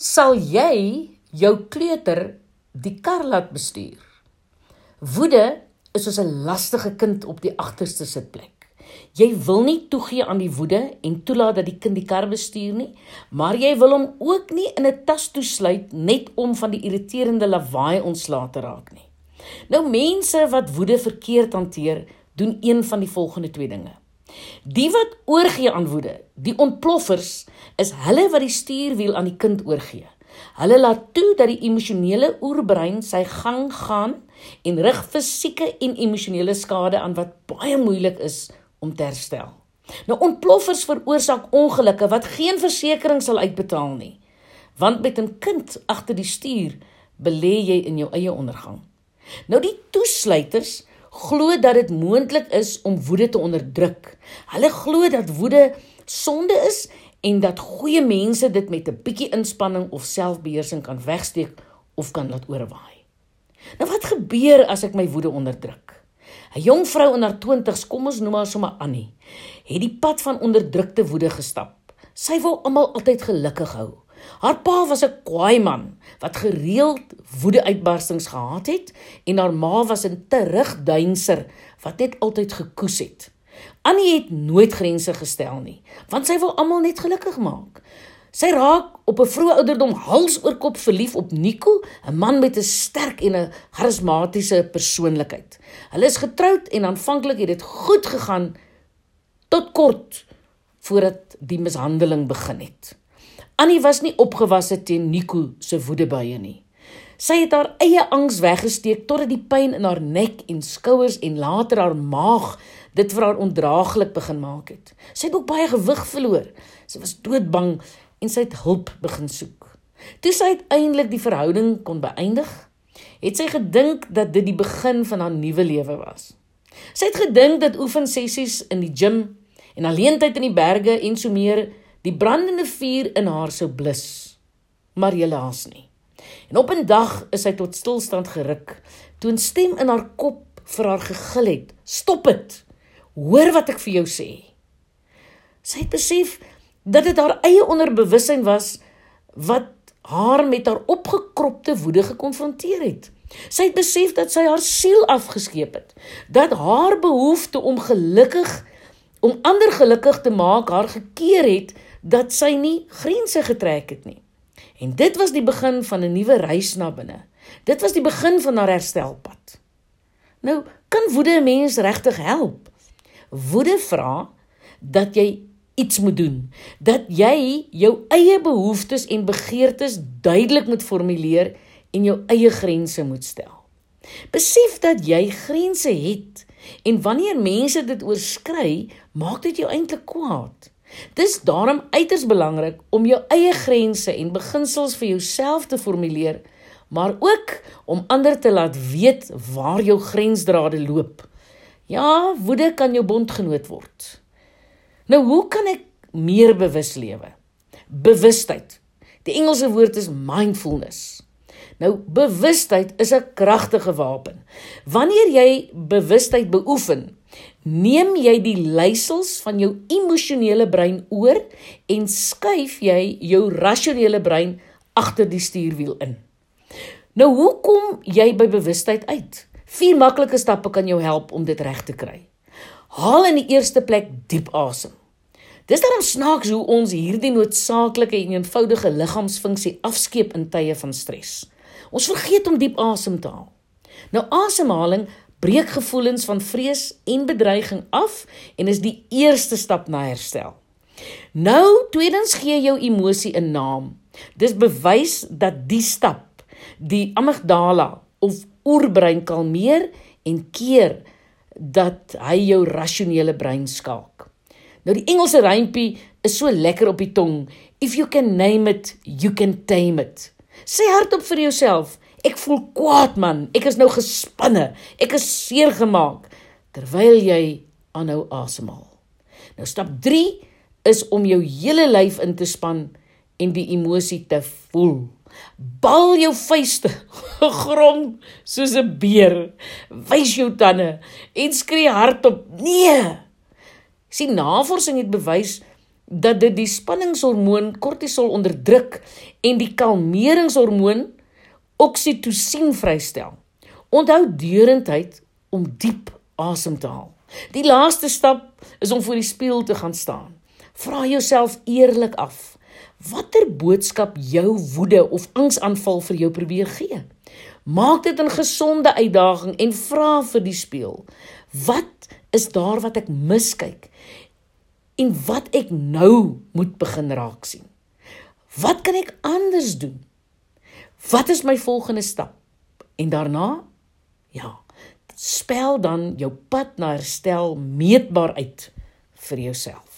Sal jy jou kleuter die kar laat bestuur? Woede is soos 'n lastige kind op die agterste sitplek. Jy wil nie toegee aan die woede en toelaat dat die kind die kar bestuur nie, maar jy wil hom ook nie in 'n tas toesluit net om van die irriterende lawaai ontslae te raak nie. Nou mense wat woede verkeerd hanteer, doen een van die volgende twee dinge. Die wat oorgee aan woede, die ontploffers, is hulle wat die stuurwiel aan die kind oorgee. Hulle laat toe dat die emosionele oerbrein sy gang gaan en rig fisieke en emosionele skade aan wat baie moeilik is om te herstel. Nou ontploffers veroorsaak ongelukke wat geen versekerings sal uitbetaal nie. Want met 'n kind agter die stuur belê jy in jou eie ondergang. Nou die toesluiters glo dat dit moontlik is om woede te onderdruk. Hulle glo dat woede sonde is en dat goeie mense dit met 'n bietjie inspanning of selfbeheersing kan wegsteek of kan laat oorwaai. Nou wat gebeur as ek my woede onderdruk? 'n Jong vrou in haar 20's, kom ons noem haar sommer Annie, het die pad van onderdrukte woede gestap. Sy wou almal altyd gelukkig hou. Haar pa was 'n kwaai man wat gereeld woedeuitbarstings gehad het en haar ma was 'n terugduinser wat net altyd gekoes het. Annie het nooit grense gestel nie, want sy wou almal net gelukkig maak. Sy raak op 'n vroeë ouderdom hals oor kop verlief op Nico, 'n man met 'n sterk en 'n charismatiese persoonlikheid. Hulle is getroud en aanvanklik het dit goed gegaan tot kort voordat die mishandeling begin het. Annie was nie opgewasse teen Nico se woedebuie nie. Sy het haar eie angs weggesteek totdat die pyn in haar nek en skouers en later haar maag dit vir haar ondraaglik begin maak het. Sy het ook baie gewig verloor. Sy was doodbang en sy het hulp begin soek. Toe sy uiteindelik die verhouding kon beëindig, het sy gedink dat dit die begin van haar nuwe lewe was. Sy het gedink dat oefensessies in die gim en alleentyd in die berge en so meer die brandende vuur in haar sou blus. Maar helaas nie. En op 'n dag is sy tot stilstand geruk toe 'n stem in haar kop vir haar gegil het: "Stop dit. Hoor wat ek vir jou sê." Sy het besef dat dit haar eie onderbewussyn was wat haar met haar opgekropte woede gekonfronteer het. Sy het besef dat sy haar siel afgeskeep het, dat haar behoefte om gelukkig om ander gelukkig te maak haar gekeer het dat sy nie grense getrek het nie. En dit was die begin van 'n nuwe reis na binne. Dit was die begin van haar herstelpad. Nou, kan woede 'n mens regtig help? Woede vra dat jy iets moet doen, dat jy jou eie behoeftes en begeertes duidelik moet formuleer en jou eie grense moet stel. Besef dat jy grense het en wanneer mense dit oorskry, maak dit jou eintlik kwaad. Dis daarom uiters belangrik om jou eie grense en beginsels vir jouself te formuleer, maar ook om ander te laat weet waar jou grensdrade loop. Ja, woede kan jou bondgenoot word. Nou hoe kan ek meer bewus lewe? Bewustheid. Die Engelse woord is mindfulness. Nou bewustheid is 'n kragtige wapen. Wanneer jy bewustheid beoefen, neem jy die leiersels van jou emosionele brein oor en skuif jy jou rasionele brein agter die stuurwiel in. Nou hoe kom jy by bewustheid uit? Vier maklike stappe kan jou help om dit reg te kry. Haal in die eerste plek diep asem. Dis daarom snaaks hoe ons hierdie noodsaaklike en eenvoudige liggaamsfunksie afskeep in tye van stres. Ons vergeet om diep asem te haal. Nou asemhaling breek gevoelens van vrees en bedreiging af en is die eerste stap na herstel. Nou tweedens gee jou emosie 'n naam. Dis bewys dat die stap die amygdala of oerbrein kalmeer en keer dat hy jou rasionele brein skaak. Nou die Engelse rympie is so lekker op die tong. If you can name it, you can tame it. Sê hardop vir jouself, ek voel kwaad man, ek is nou gespanne, ek is seer gemaak terwyl jy aanhou asemhaal. Nou stap 3 is om jou hele lyf in te span en die emosie te voel. Bal jou vuiste, grom soos 'n beer. Wys jou tande en skree hardop: "Nee!" Sien navorsing het bewys dat dit die spanningshormoon kortisol onderdruk en die kalmeringshormoon oksitosien vrystel. Onthou deurentyd om diep asem te haal. Die laaste stap is om voor die spieël te gaan staan. Vra jouself eerlik af: watter boodskap jou woede of angsaanval vir jou probeer gee? Maak dit 'n gesonde uitdaging en vra vir die spieël: wat is daar wat ek miskyk? En wat ek nou moet begin raak sien? Wat kan ek anders doen? Wat is my volgende stap? En daarna ja, spel dan jou pad na herstel meetbaar uit vir jouself.